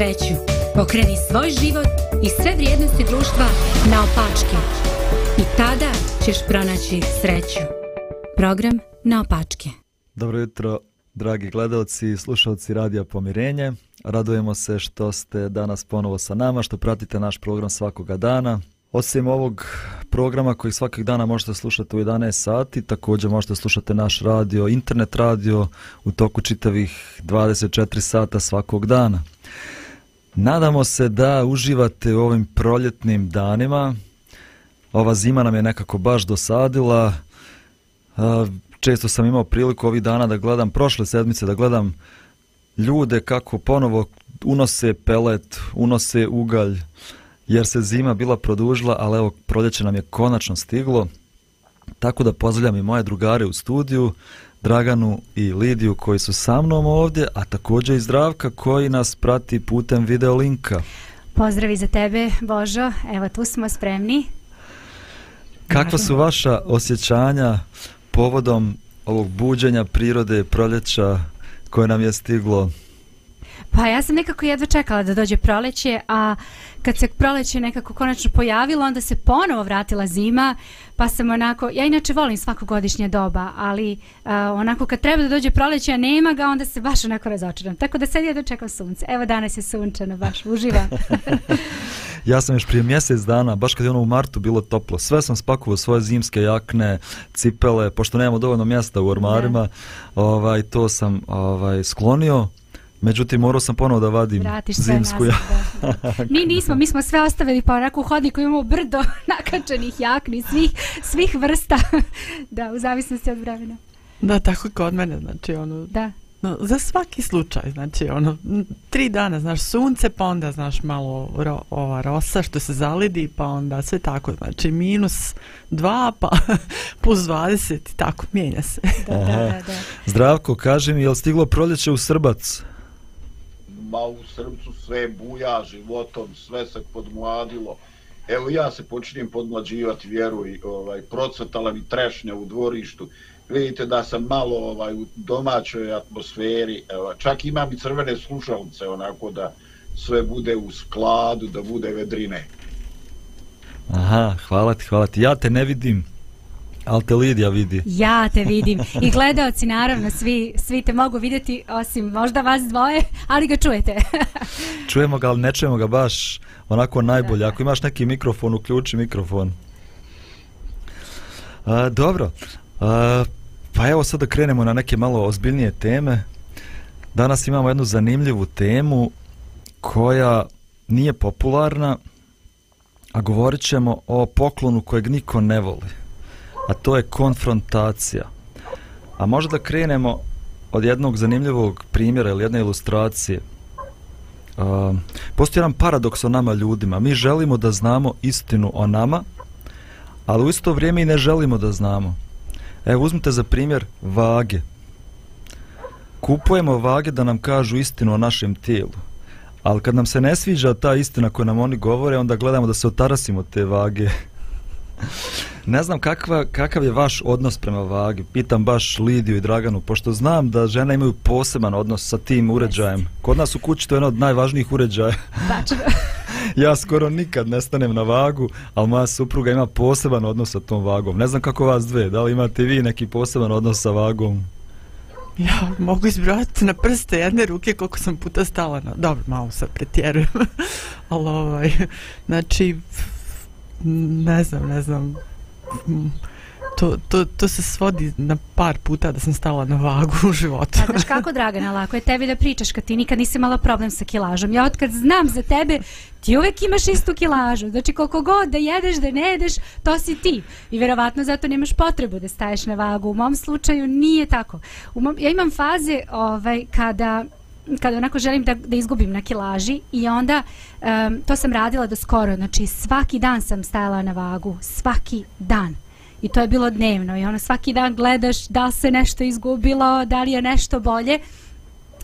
Sreću? Pokreni svoj život i sve vrijednosti društva na opačke. I tada ćeš pronaći sreću. Program na opačke. Dobro jutro, dragi gledalci i slušalci Radija Pomirenje. Radujemo se što ste danas ponovo sa nama, što pratite naš program svakoga dana. Osim ovog programa koji svakog dana možete slušati u 11 sati, također možete slušati naš radio, internet radio u toku čitavih 24 sata svakog dana. Nadamo se da uživate u ovim proljetnim danima. Ova zima nam je nekako baš dosadila. Često sam imao priliku ovih dana da gledam, prošle sedmice da gledam ljude kako ponovo unose pelet, unose ugalj, jer se zima bila produžila, ali evo proljeće nam je konačno stiglo. Tako da pozdravljam i moje drugare u studiju, Draganu i Lidiju koji su sa mnom ovdje, a također i Zdravka koji nas prati putem video linka. Pozdravi za tebe, Božo. Evo tu smo spremni. Kakva su vaša osjećanja povodom ovog buđenja prirode proljeća koje nam je stiglo? Pa ja sam nekako jedva čekala da dođe proleće, a kad se proleće nekako konačno pojavilo, onda se ponovo vratila zima, pa sam onako, ja inače volim svakogodišnje doba, ali uh, onako kad treba da dođe proleće, a nema ga, onda se baš onako razočaram. Tako da sad ja dočekam sunce. Evo danas je sunčano, baš uživa. ja sam još prije mjesec dana, baš kad je ono u martu bilo toplo, sve sam spakovao svoje zimske jakne, cipele, pošto nemamo dovoljno mjesta u ormarima, da. ovaj, to sam ovaj, sklonio, Međutim, morao sam ponovo da vadim Vratiš zimsku ja. Mi nismo, mi smo sve ostavili pa onako u hodniku imamo brdo nakačenih jakni svih, svih vrsta. da, u zavisnosti od vremena. Da, tako je kod mene, znači ono... Da. No, za svaki slučaj, znači ono, tri dana, znaš, sunce, pa onda, znaš, malo ro, ova rosa što se zalidi, pa onda sve tako, znači, minus dva, pa plus dvadeset, tako, mijenja se. Da, da, da, da. Zdravko, kaži mi, je li stiglo proljeće u Srbac? Ma u srcu sve buja životom, sve se podmladilo. Evo ja se počinjem podmlađivati vjeru i ovaj, procvetala mi trešnja u dvorištu. Vidite da sam malo ovaj u domaćoj atmosferi, evo, čak imam i crvene slušalce, onako da sve bude u skladu, da bude vedrine. Aha, hvala ti, hvala ti. Ja te ne vidim, Ali te Lidija vidi. Ja te vidim. I gledaoci, naravno, svi, svi te mogu vidjeti, osim možda vas dvoje, ali ga čujete. čujemo ga, ali ne čujemo ga baš onako najbolje. Ako imaš neki mikrofon, uključi mikrofon. A, dobro. A, pa evo sad da krenemo na neke malo ozbiljnije teme. Danas imamo jednu zanimljivu temu koja nije popularna, a govorit ćemo o poklonu kojeg niko ne voli a to je konfrontacija. A možda da krenemo od jednog zanimljivog primjera ili jedne ilustracije. Uh, postoji jedan paradoks o nama ljudima. Mi želimo da znamo istinu o nama, ali u isto vrijeme i ne želimo da znamo. Evo, uzmite za primjer vage. Kupujemo vage da nam kažu istinu o našem tijelu. Ali kad nam se ne sviđa ta istina koju nam oni govore, onda gledamo da se otarasimo te vage. Ne znam kakva, kakav je vaš odnos prema vagi. Pitam baš Lidiju i Draganu, pošto znam da žene imaju poseban odnos sa tim uređajem. Kod nas u kući to je jedno od najvažnijih uređaja. ja skoro nikad ne stanem na vagu, ali moja supruga ima poseban odnos sa tom vagom. Ne znam kako vas dve, da li imate vi neki poseban odnos sa vagom? Ja mogu izbrojati na prste jedne ruke koliko sam puta stala na... Dobro, malo sad pretjerujem. ali ovaj... Znači, ne znam, ne znam to, to, to se svodi na par puta da sam stala na vagu u životu. A znaš kako, Dragana, lako je tebi da pričaš kad ti nikad nisi imala problem sa kilažom. Ja otkad znam za tebe, ti uvek imaš istu kilažu. Znači koliko god da jedeš, da ne jedeš, to si ti. I verovatno zato nemaš potrebu da staješ na vagu. U mom slučaju nije tako. U mom, ja imam faze ovaj, kada kada onako želim da, da izgubim na kilaži i onda um, to sam radila do skoro, znači svaki dan sam stajala na vagu, svaki dan. I to je bilo dnevno i ono svaki dan gledaš da li se nešto izgubilo, da li je nešto bolje.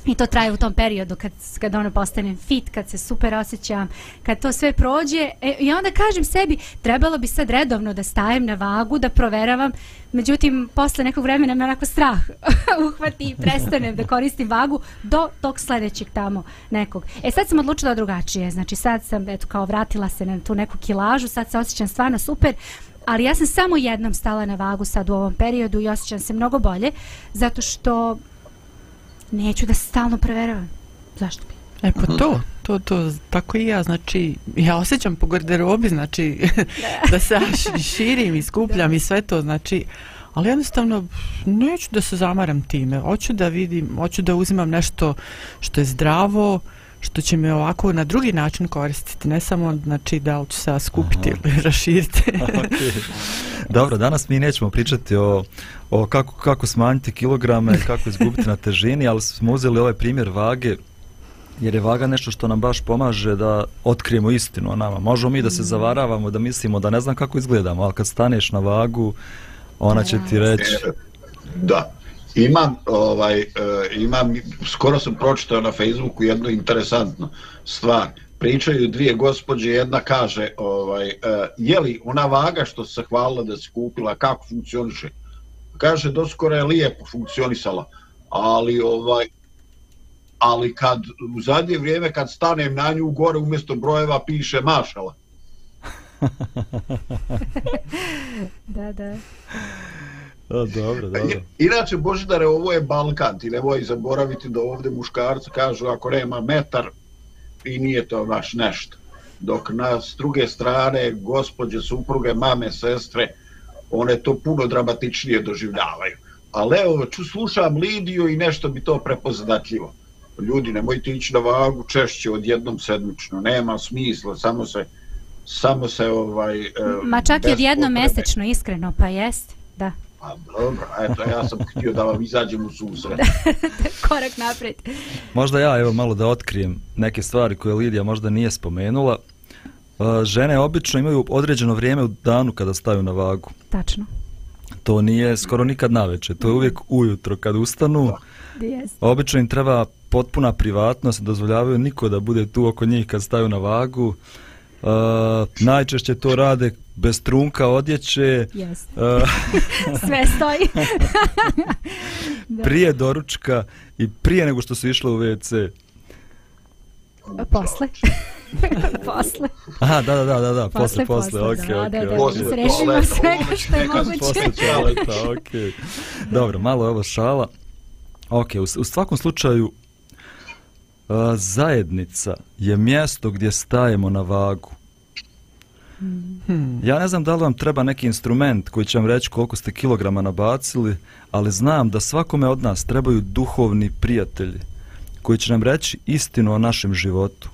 I to traje u tom periodu kad, kad ono postanem fit, kad se super osjećam, kad to sve prođe. E, I onda kažem sebi, trebalo bi sad redovno da stajem na vagu, da proveravam. Međutim, posle nekog vremena me onako strah uhvati i prestanem da koristim vagu do tog sledećeg tamo nekog. E sad sam odlučila drugačije. Znači sad sam eto, kao vratila se na tu neku kilažu, sad se osjećam stvarno super. Ali ja sam samo jednom stala na vagu sad u ovom periodu i osjećam se mnogo bolje, zato što neću da se stalno preveravam. Zašto bi? E pa to, to, to, tako i ja, znači, ja osjećam po garderobi, znači, da se ja širim i skupljam i sve to, znači, ali jednostavno neću da se zamaram time, hoću da vidim, hoću da uzimam nešto što je zdravo, što će me ovako na drugi način koristiti, ne samo znači da li ću se skupiti Aha. ili raširiti. okay. Dobro, danas mi nećemo pričati o, o kako, kako smanjiti kilograme, kako izgubiti na težini, ali smo uzeli ovaj primjer vage, jer je vaga nešto što nam baš pomaže da otkrijemo istinu o nama. Možemo mi da se mm. zavaravamo, da mislimo da ne znam kako izgledamo, ali kad staneš na vagu, ona će ti reći... Da, imam ovaj uh, imam skoro sam pročitao na Facebooku jednu interesantnu stvar. Pričaju dvije gospođe jedna kaže ovaj uh, je li ona vaga što se hvalila da se kupila kako funkcioniše kaže do skoro je lijepo funkcionisala ali ovaj ali kad u zadnje vrijeme kad stanem na nju gore umjesto brojeva piše mašala da da O, dobro, dobro. Inače, Božidare, ovo je Balkan, ti nemoj zaboraviti da ovdje muškarci kažu ako nema metar i nije to baš nešto. Dok na s druge strane, gospođe, supruge, mame, sestre, one to puno dramatičnije doživljavaju. Ali evo, ču slušam Lidiju i nešto bi to prepoznatljivo. Ljudi, nemojte ići na vagu češće od jednom sedmično, nema smisla, samo se samo se ovaj... Ma čak i od jednom mesečno, iskreno, pa jest, da. Pa dobro, eto, ja sam htio da vam izađem u susret. Korak naprijed. Možda ja, evo, malo da otkrijem neke stvari koje Lidija možda nije spomenula. Uh, žene obično imaju određeno vrijeme u danu kada staju na vagu. Tačno. To nije skoro nikad naveče, to je uvijek ujutro kad ustanu. Yes. Obično im treba potpuna privatnost, dozvoljavaju niko da bude tu oko njih kad staju na vagu. Uh, najčešće to rade bez trunka odjeće. Yes. Uh, Sve stoji. prije doručka i prije nego što su išle u WC. Posle. posle. Aha, da, da, da, da, da. posle, posle, posle, okej, da, okej. da, da, da, da, srešimo svega što je moguće. Posle toaleta, okej. Dobro, malo je ovo šala. Okej, u, u svakom slučaju, uh, zajednica je mjesto gdje stajemo na vagu. Hmm. Ja ne znam da li vam treba neki instrument koji će vam reći koliko ste kilograma nabacili, ali znam da svakome od nas trebaju duhovni prijatelji koji će nam reći istinu o našem životu,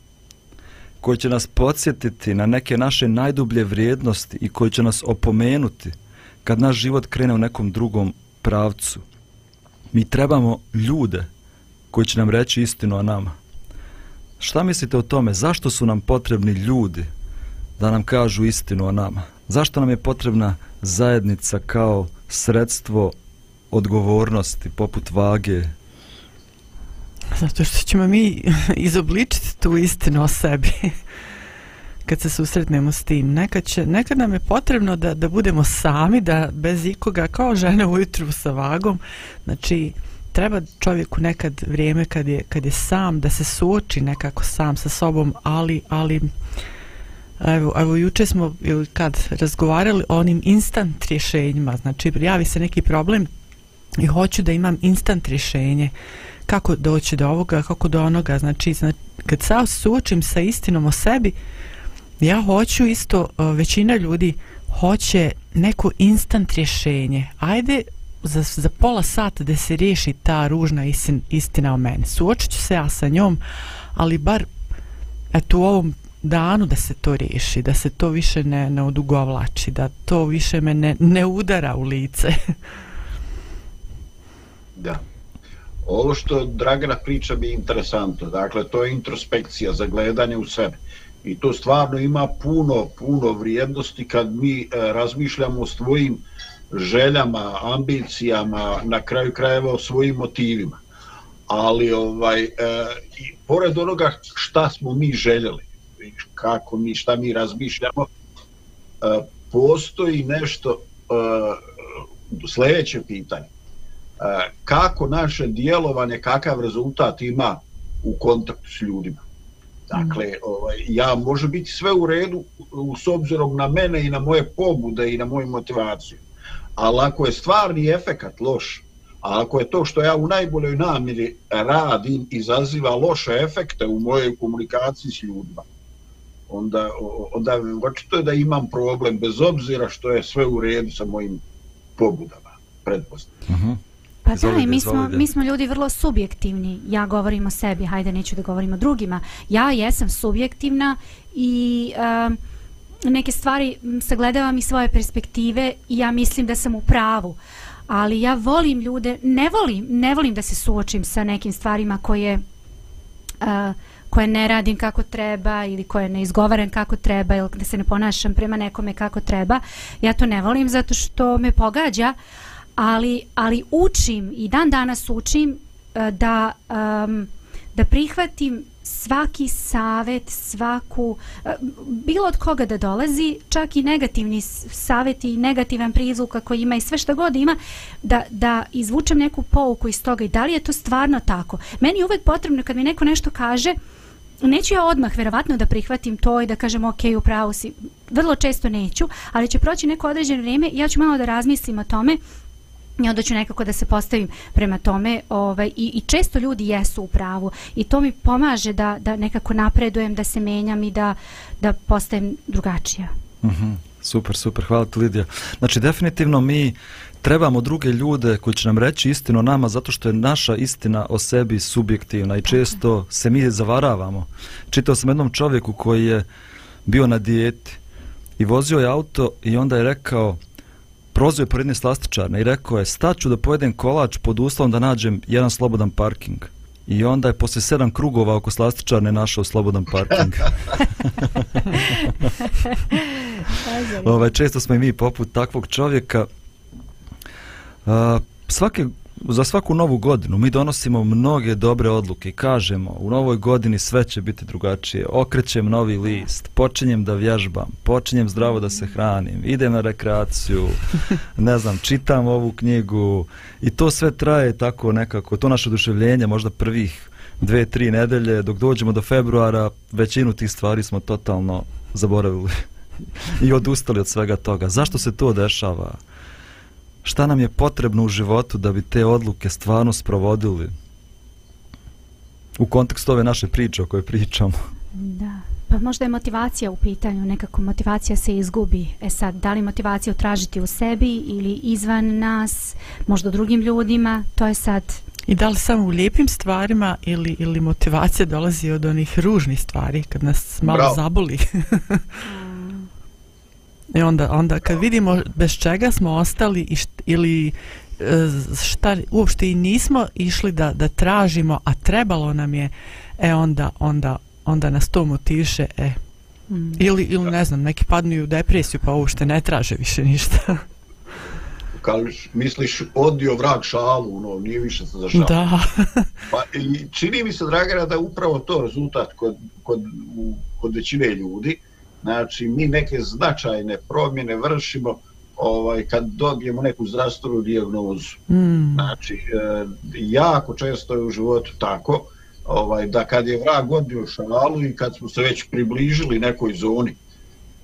koji će nas podsjetiti na neke naše najdublje vrijednosti i koji će nas opomenuti kad naš život krene u nekom drugom pravcu. Mi trebamo ljude koji će nam reći istinu o nama. Šta mislite o tome? Zašto su nam potrebni ljudi da nam kažu istinu o nama. Zašto nam je potrebna zajednica kao sredstvo odgovornosti poput vage? Zato što ćemo mi izobličiti tu istinu o sebi. Kad se susretnemo s tim. Nekad, će, nekad nam je potrebno da, da budemo sami, da bez ikoga, kao žene ujutru sa vagom, znači treba čovjeku nekad vrijeme kad je, kad je sam, da se suoči nekako sam sa sobom, ali, ali Evo, evo juče smo ili kad razgovarali o onim instant rješenjima, znači javi se neki problem i hoću da imam instant rješenje kako doći do ovoga, kako do onoga, znači, znači kad sa suočim sa istinom o sebi, ja hoću isto, većina ljudi hoće neko instant rješenje. Ajde za, za pola sata da se riješi ta ružna istin, istina o meni. Suočit ću se ja sa njom, ali bar eto u ovom danu da se to riješi, da se to više ne, ne odugovlači, da to više me ne, ne udara u lice. da. Ovo što Dragana priča bi je interesantno. Dakle, to je introspekcija za gledanje u sebe. I to stvarno ima puno, puno vrijednosti kad mi e, razmišljamo o svojim željama, ambicijama, na kraju krajeva o svojim motivima. Ali ovaj, e, i pored onoga šta smo mi željeli, kako mi, šta mi razmišljamo, e, postoji nešto, e, sljedeće pitanje. E, kako naše djelovanje, kakav rezultat ima u kontaktu s ljudima. Dakle, ovaj, ja može biti sve u redu u, s obzirom na mene i na moje pobude i na moju motivaciju. Ali ako je stvarni efekat loš, a ako je to što ja u najboljoj namjeri radim izaziva loše efekte u mojoj komunikaciji s ljudima, onda, onda očito je da imam problem bez obzira što je sve u redu sa mojim pobudama, pretpostavljam. Uh -huh. Pa da, i mi smo, mi smo ljudi vrlo subjektivni. Ja govorim o sebi, hajde neću da govorim o drugima. Ja jesam subjektivna i uh, neke stvari sagledavam iz svoje perspektive i ja mislim da sam u pravu. Ali ja volim ljude, ne volim, ne volim da se suočim sa nekim stvarima koje uh, koje ne radim kako treba ili koje ne izgovaram kako treba ili da se ne ponašam prema nekome kako treba. Ja to ne volim zato što me pogađa, ali, ali učim i dan danas učim eh, da, um, da prihvatim svaki savet, svaku, eh, bilo od koga da dolazi, čak i negativni savet i negativan prizvuk koji ima i sve što god ima, da, da izvučem neku pouku iz toga i da li je to stvarno tako. Meni je uvek potrebno kad mi neko nešto kaže, neću ja odmah verovatno da prihvatim to i da kažem ok, upravo si, vrlo često neću, ali će proći neko određeno vrijeme ja ću malo da razmislim o tome i onda ću nekako da se postavim prema tome ovaj, i, i često ljudi jesu u pravu i to mi pomaže da, da nekako napredujem, da se menjam i da, da postajem drugačija. Mm -hmm. Super, super, hvala ti Lidija. Znači definitivno mi trebamo druge ljude koji će nam reći istinu o nama zato što je naša istina o sebi subjektivna i često se mi zavaravamo. Čitao sam jednom čovjeku koji je bio na dijeti i vozio je auto i onda je rekao prozio je pored jedne slastičarne i rekao je staću da pojedem kolač pod uslovom da nađem jedan slobodan parking. I onda je posle sedam krugova oko slastičarne našao slobodan parking. Ove, ovaj, često smo i mi poput takvog čovjeka svake, za svaku novu godinu mi donosimo mnoge dobre odluke i kažemo u novoj godini sve će biti drugačije. Okrećem novi list, počinjem da vježbam, počinjem zdravo da se hranim, idem na rekreaciju, ne znam, čitam ovu knjigu i to sve traje tako nekako, to naše oduševljenje možda prvih dve, tri nedelje, dok dođemo do februara, većinu tih stvari smo totalno zaboravili i odustali od svega toga. Zašto se to dešava? Šta nam je potrebno u životu da bi te odluke stvarno sprovodili u kontekstu ove naše priče o kojoj pričamo. Da, pa možda je motivacija u pitanju, nekako motivacija se izgubi. E sad, da li motivaciju tražiti u sebi ili izvan nas, možda drugim ljudima, to je sad... I da li samo u lijepim stvarima ili, ili motivacija dolazi od onih ružnih stvari kad nas malo Bravo. zaboli? I onda, onda kad vidimo bez čega smo ostali i št, ili e, šta uopšte i nismo išli da, da tražimo, a trebalo nam je, e onda, onda, onda nas to motiviše, e, mm. ili, ili ne znam, neki padnu u depresiju pa uopšte ne traže više ništa. Kad misliš odio vrag šalu, no, nije više se za šalu. Da. pa, i čini mi se, Dragana, da upravo to rezultat kod, kod, kod većine ljudi, Znači, mi neke značajne promjene vršimo ovaj kad dobijemo neku zdravstvenu dijagnozu. Mm. Znači, e, jako često je u životu tako ovaj da kad je vrag odbio šalu i kad smo se već približili nekoj zoni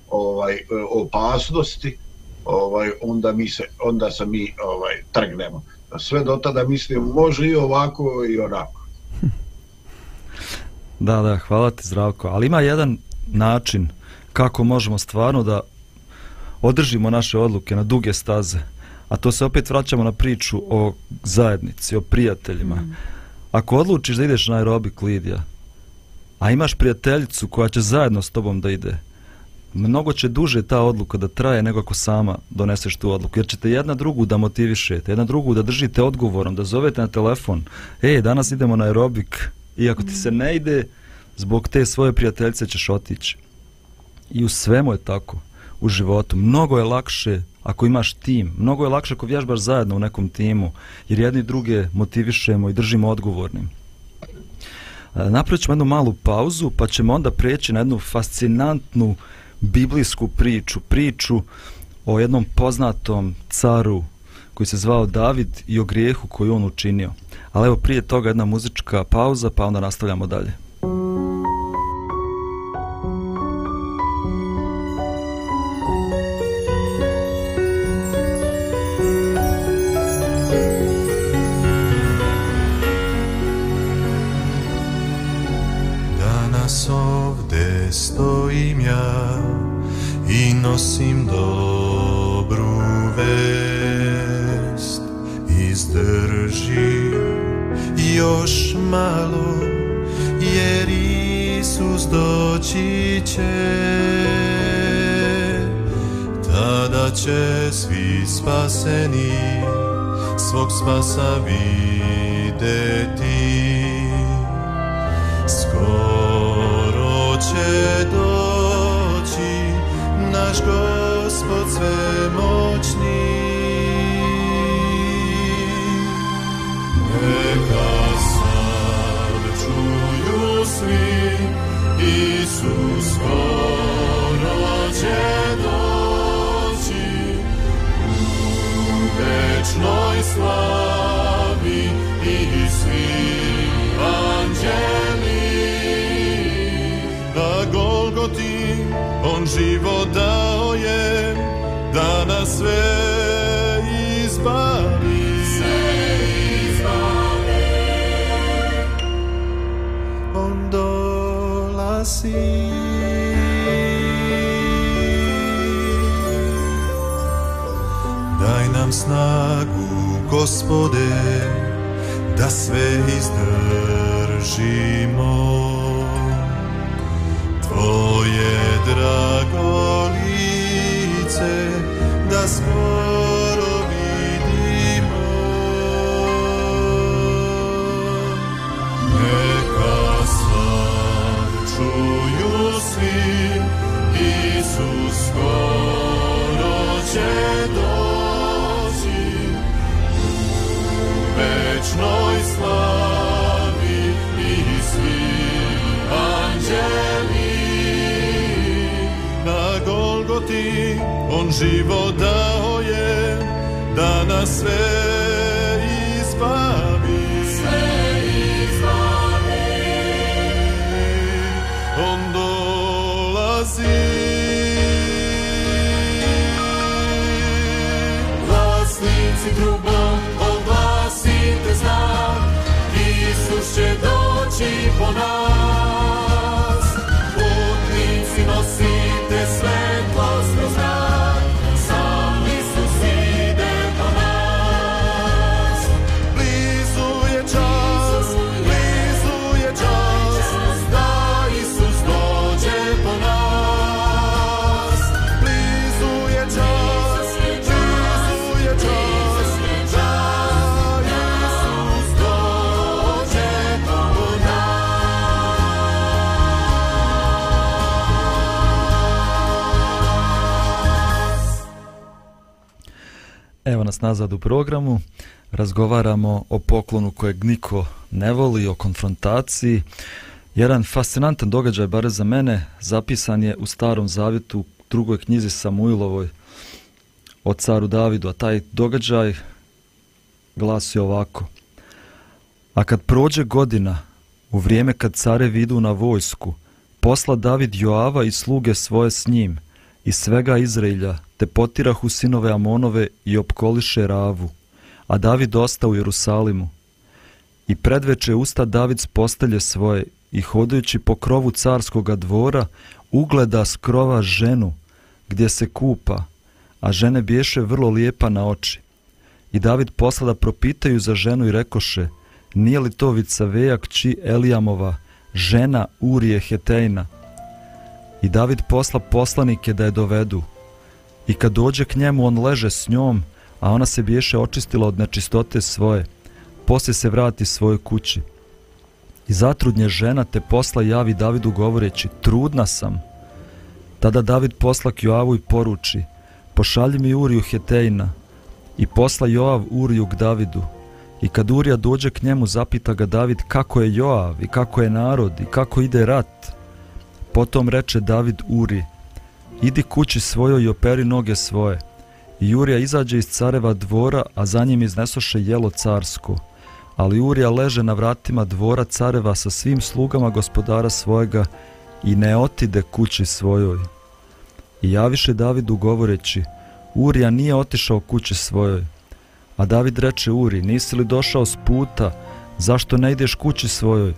ovaj e, opasnosti, ovaj onda mi se onda se mi ovaj trgnemo. Sve do tada mislim može i ovako i onako. Da, da, hvala ti Zdravko. Ali ima jedan način kako možemo stvarno da održimo naše odluke na duge staze, a to se opet vraćamo na priču o zajednici, o prijateljima. Mm. Ako odlučiš da ideš na aerobik, Lidija, a imaš prijateljicu koja će zajedno s tobom da ide, mnogo će duže ta odluka da traje nego ako sama doneseš tu odluku. Jer ćete jedna drugu da motivišete, jedna drugu da držite odgovorom, da zovete na telefon. Ej, danas idemo na aerobik. I ako ti se ne ide, zbog te svoje prijateljice ćeš otići. I u svemu je tako u životu. Mnogo je lakše ako imaš tim. Mnogo je lakše ako vježbaš zajedno u nekom timu. Jer jedni druge motivišemo i držimo odgovornim. E, napravit ćemo jednu malu pauzu, pa ćemo onda preći na jednu fascinantnu biblijsku priču. Priču o jednom poznatom caru koji se zvao David i o grijehu koju on učinio. Ali evo prije toga jedna muzička pauza, pa onda nastavljamo dalje. Živim ja i nosim dobru vest. Izdrži još malo jer Isus doći će. Tada će svi spaseni svog spasa videti. Će doći naš gospod svemoćni. Neka sad čuju svi, Isus skoro snagu, gospode, da sve izdržimo. Tvoje drago lice da skoro vidimo. Neka slav čuju svi, Isus skoro će večnoj slavi i svi anđeli Na Golgoti on život dao je da nas sve izbavi. Sve izbavi. On dolazi. Glasnici trubom doći po Nazad u programu, razgovaramo o poklonu kojeg niko ne voli, o konfrontaciji. Jedan fascinantan događaj, bare za mene, zapisan je u starom zavjetu drugoj knjizi Samuilovoj o caru Davidu, a taj događaj glasi ovako. A kad prođe godina, u vrijeme kad care vidu na vojsku, posla David Joava i sluge svoje s njim, i svega Izraelja, te potirahu sinove Amonove i opkoliše Ravu, a David osta u Jerusalimu. I predveče usta David s postelje svoje i hodajući po krovu carskoga dvora, ugleda skrova ženu gdje se kupa, a žene biješe vrlo lijepa na oči. I David posla da propitaju za ženu i rekoše, nije li to Vicaveja kći Elijamova, žena Urije Hetejna? I David posla poslanike da je dovedu. I kad dođe k njemu, on leže s njom, a ona se biješe očistila od nečistote svoje. Poslije se vrati svojoj kući. I zatrudnje žena te posla javi Davidu govoreći, trudna sam. Tada David posla k Joavu i poruči, pošalji mi Uriju Hetejna. I posla Joav Uriju k Davidu. I kad Urija dođe k njemu, zapita ga David kako je Joav i kako je narod i kako ide rat. Potom reče David Uri, idi kući svojoj i operi noge svoje. I Urija izađe iz careva dvora, a za njim iznesoše jelo carsko. Ali Urija leže na vratima dvora careva sa svim slugama gospodara svojega i ne otide kući svojoj. I javiše Davidu govoreći, Urija nije otišao kući svojoj. A David reče Uri, nisi li došao s puta, zašto ne ideš kući svojoj?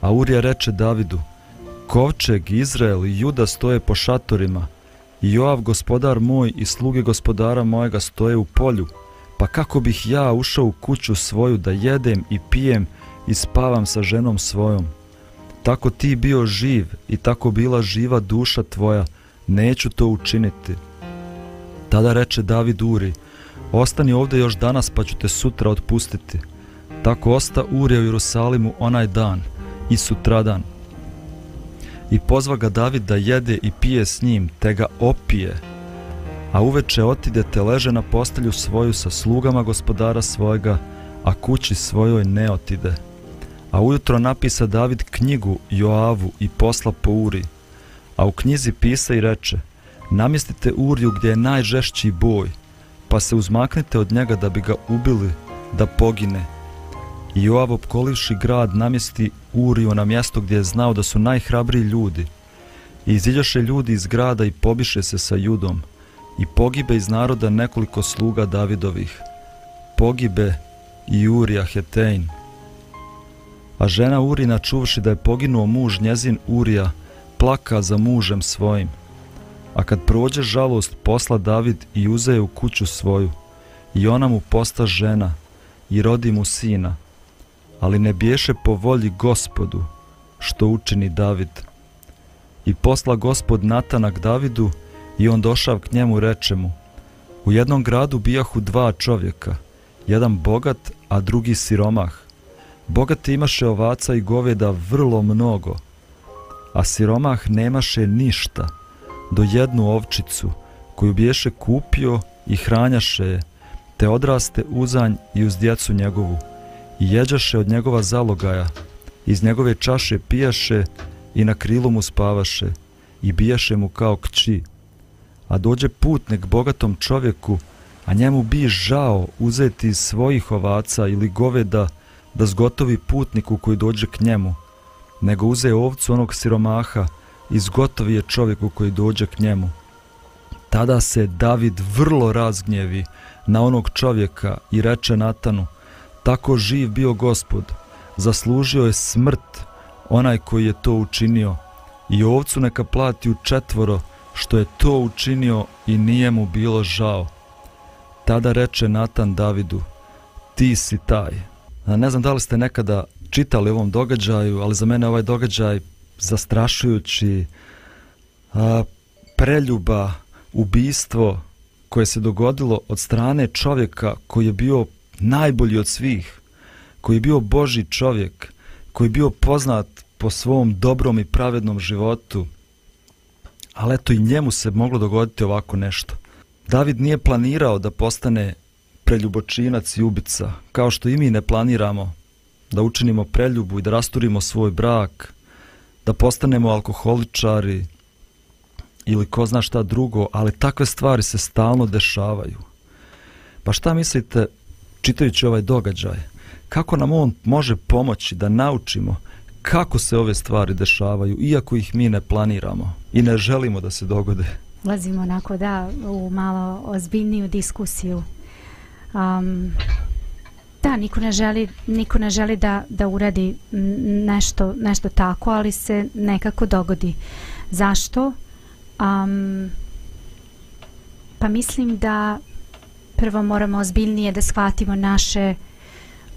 A Urija reče Davidu, Kovčeg, Izrael i Juda stoje po šatorima, i Joav gospodar moj i sluge gospodara mojega stoje u polju, pa kako bih ja ušao u kuću svoju da jedem i pijem i spavam sa ženom svojom? Tako ti bio živ i tako bila živa duša tvoja, neću to učiniti. Tada reče David Uri, ostani ovdje još danas pa ću te sutra otpustiti. Tako osta Uri u Jerusalimu onaj dan i sutradan. I pozva ga David da jede i pije s njim, te ga opije. A uveče otide te leže na postelju svoju sa slugama gospodara svojega, a kući svojoj ne otide. A ujutro napisa David knjigu Joavu i posla po Uri. A u knjizi pisa i reče, namjestite Uriju gdje je najžešći boj, pa se uzmaknite od njega da bi ga ubili, da pogine. I Joav opkolivši grad namjesti Uriju na mjesto gdje je znao da su najhrabriji ljudi. I iziljaše ljudi iz grada i pobiše se sa judom. I pogibe iz naroda nekoliko sluga Davidovih. Pogibe i Urija Hetein. A žena Urina čuvši da je poginuo muž njezin Urija, plaka za mužem svojim. A kad prođe žalost, posla David i uzeje u kuću svoju. I ona mu posta žena i rodi mu sina. Ali ne biješe po volji gospodu, što učini David. I posla gospod Natanak Davidu i on došav k njemu reče mu. U jednom gradu bijahu dva čovjeka, jedan bogat, a drugi siromah. Bogat imaše ovaca i goveda vrlo mnogo, a siromah nemaše ništa, do jednu ovčicu, koju biješe kupio i hranjaše je, te odraste uzanj i uz djecu njegovu, i jeđaše od njegova zalogaja, iz njegove čaše pijaše i na krilu mu spavaše, i bijaše mu kao kći. A dođe putnik bogatom čovjeku, a njemu bi žao uzeti iz svojih ovaca ili goveda da zgotovi putniku koji dođe k njemu, nego uze ovcu onog siromaha i zgotovi je čovjeku koji dođe k njemu. Tada se David vrlo razgnjevi na onog čovjeka i reče Natanu, tako živ bio gospod, zaslužio je smrt onaj koji je to učinio i ovcu neka plati u četvoro što je to učinio i nije mu bilo žao. Tada reče Natan Davidu, ti si taj. Ne znam da li ste nekada čitali ovom događaju, ali za mene ovaj događaj zastrašujući a, preljuba, ubistvo koje se dogodilo od strane čovjeka koji je bio najbolji od svih, koji je bio Boži čovjek, koji je bio poznat po svom dobrom i pravednom životu, ali eto i njemu se moglo dogoditi ovako nešto. David nije planirao da postane preljubočinac i ubica, kao što i mi ne planiramo da učinimo preljubu i da rasturimo svoj brak, da postanemo alkoholičari ili ko zna šta drugo, ali takve stvari se stalno dešavaju. Pa šta mislite, čitajući ovaj događaj, kako nam on može pomoći da naučimo kako se ove stvari dešavaju, iako ih mi ne planiramo i ne želimo da se dogode? Ulazimo onako da u malo ozbiljniju diskusiju. Um, Da, niko ne želi, niko ne želi da, da uradi nešto, nešto tako, ali se nekako dogodi. Zašto? Um, Pa mislim da prvo moramo ozbiljnije da shvatimo naše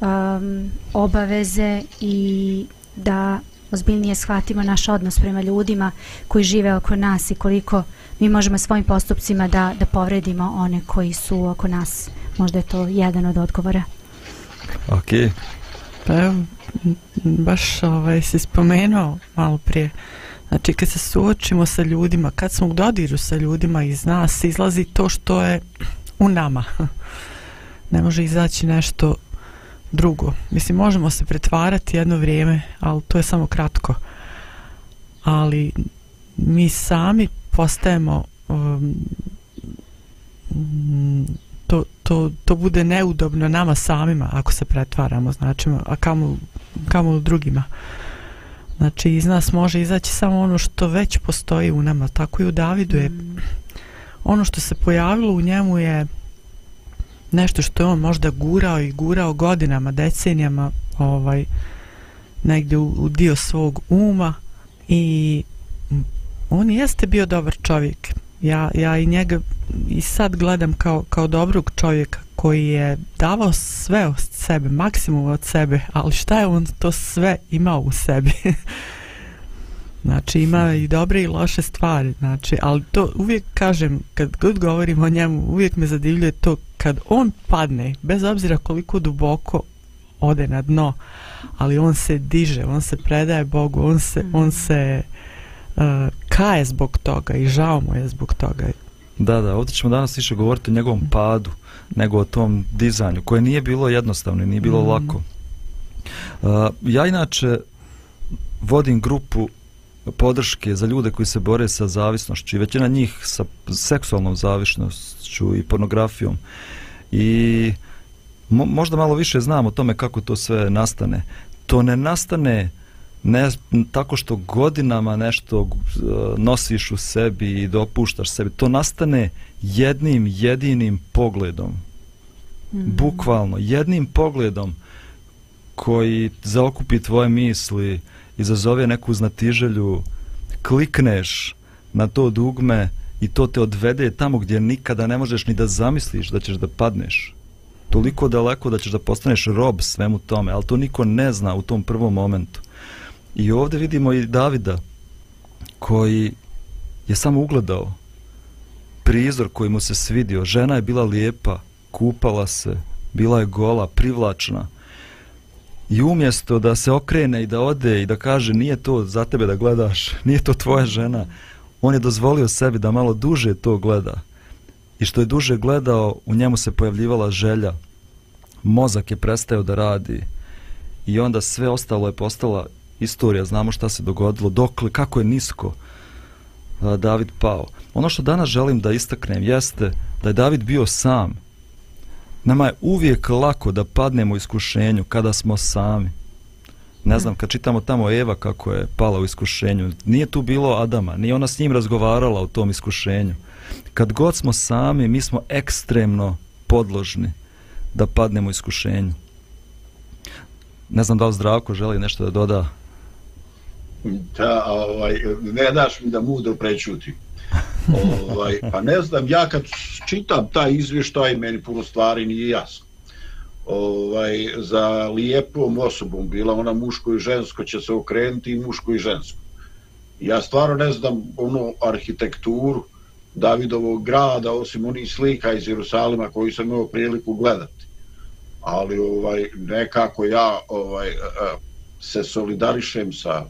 um, obaveze i da ozbiljnije shvatimo naš odnos prema ljudima koji žive oko nas i koliko mi možemo svojim postupcima da, da povredimo one koji su oko nas. Možda je to jedan od odgovora. Ok. Pa evo, baš ovaj, si spomenuo malo prije. Znači, kad se suočimo sa ljudima, kad smo u dodiru sa ljudima iz nas, izlazi to što je u nama. Ne može izaći nešto drugo. Mislim, možemo se pretvarati jedno vrijeme, ali to je samo kratko. Ali mi sami postajemo um, to, to, to bude neudobno nama samima ako se pretvaramo, znači, a kamo, kamo drugima. Znači, iz nas može izaći samo ono što već postoji u nama, tako i u Davidu je mm ono što se pojavilo u njemu je nešto što je on možda gurao i gurao godinama, decenijama ovaj, negdje u, u dio svog uma i on jeste bio dobar čovjek ja, ja i njega i sad gledam kao, kao dobrog čovjeka koji je davao sve od sebe, maksimum od sebe, ali šta je on to sve imao u sebi? znači ima i dobre i loše stvari, znači, ali to uvijek kažem, kad god govorim o njemu, uvijek me zadivljuje to kad on padne, bez obzira koliko duboko ode na dno, ali on se diže, on se predaje Bogu, on se, on se uh, kaje zbog toga i žao mu je zbog toga. Da, da, ovdje ćemo danas više govoriti o njegovom padu, nego o tom dizanju, koje nije bilo jednostavno i nije bilo Mm. lako. Uh, ja inače vodim grupu podrške za ljude koji se bore sa zavisnošću i većina njih sa seksualnom zavisnošću i pornografijom. I mo, možda malo više znam o tome kako to sve nastane. To ne nastane ne tako što godinama nešto uh, nosiš u sebi i dopuštaš sebi. To nastane jednim jedinim pogledom. Mhm. Bukvalno, jednim pogledom koji zaokupi tvoje misli, izazove neku znatiželju, klikneš na to dugme i to te odvede tamo gdje nikada ne možeš ni da zamisliš da ćeš da padneš. Toliko daleko da ćeš da postaneš rob svemu tome, ali to niko ne zna u tom prvom momentu. I ovdje vidimo i Davida koji je samo ugledao prizor koji mu se svidio. Žena je bila lijepa, kupala se, bila je gola, privlačna. I umjesto da se okrene i da ode i da kaže nije to za tebe da gledaš, nije to tvoja žena, on je dozvolio sebi da malo duže to gleda. I što je duže gledao, u njemu se pojavljivala želja. Mozak je prestao da radi. I onda sve ostalo je postala istorija, znamo šta se dogodilo, dokle, kako je nisko David pao. Ono što danas želim da istaknem jeste da je David bio sam. Nama je uvijek lako da padnemo u iskušenju kada smo sami. Ne znam, kad čitamo tamo Eva kako je pala u iskušenju, nije tu bilo Adama, nije ona s njim razgovarala o tom iskušenju. Kad god smo sami, mi smo ekstremno podložni da padnemo u iskušenju. Ne znam da li Zdravko želi nešto da doda. Da, ovaj, ne daš mi da mudro prečutim. ovaj, pa ne znam, ja kad čitam taj izvještaj, meni puno stvari nije jasno. Ovaj, za lijepom osobom, bila ona muško i žensko, će se okrenuti i muško i žensko. Ja stvarno ne znam onu arhitekturu Davidovog grada, osim onih slika iz Jerusalima koji sam imao priliku gledati. Ali ovaj nekako ja ovaj se solidarišem sa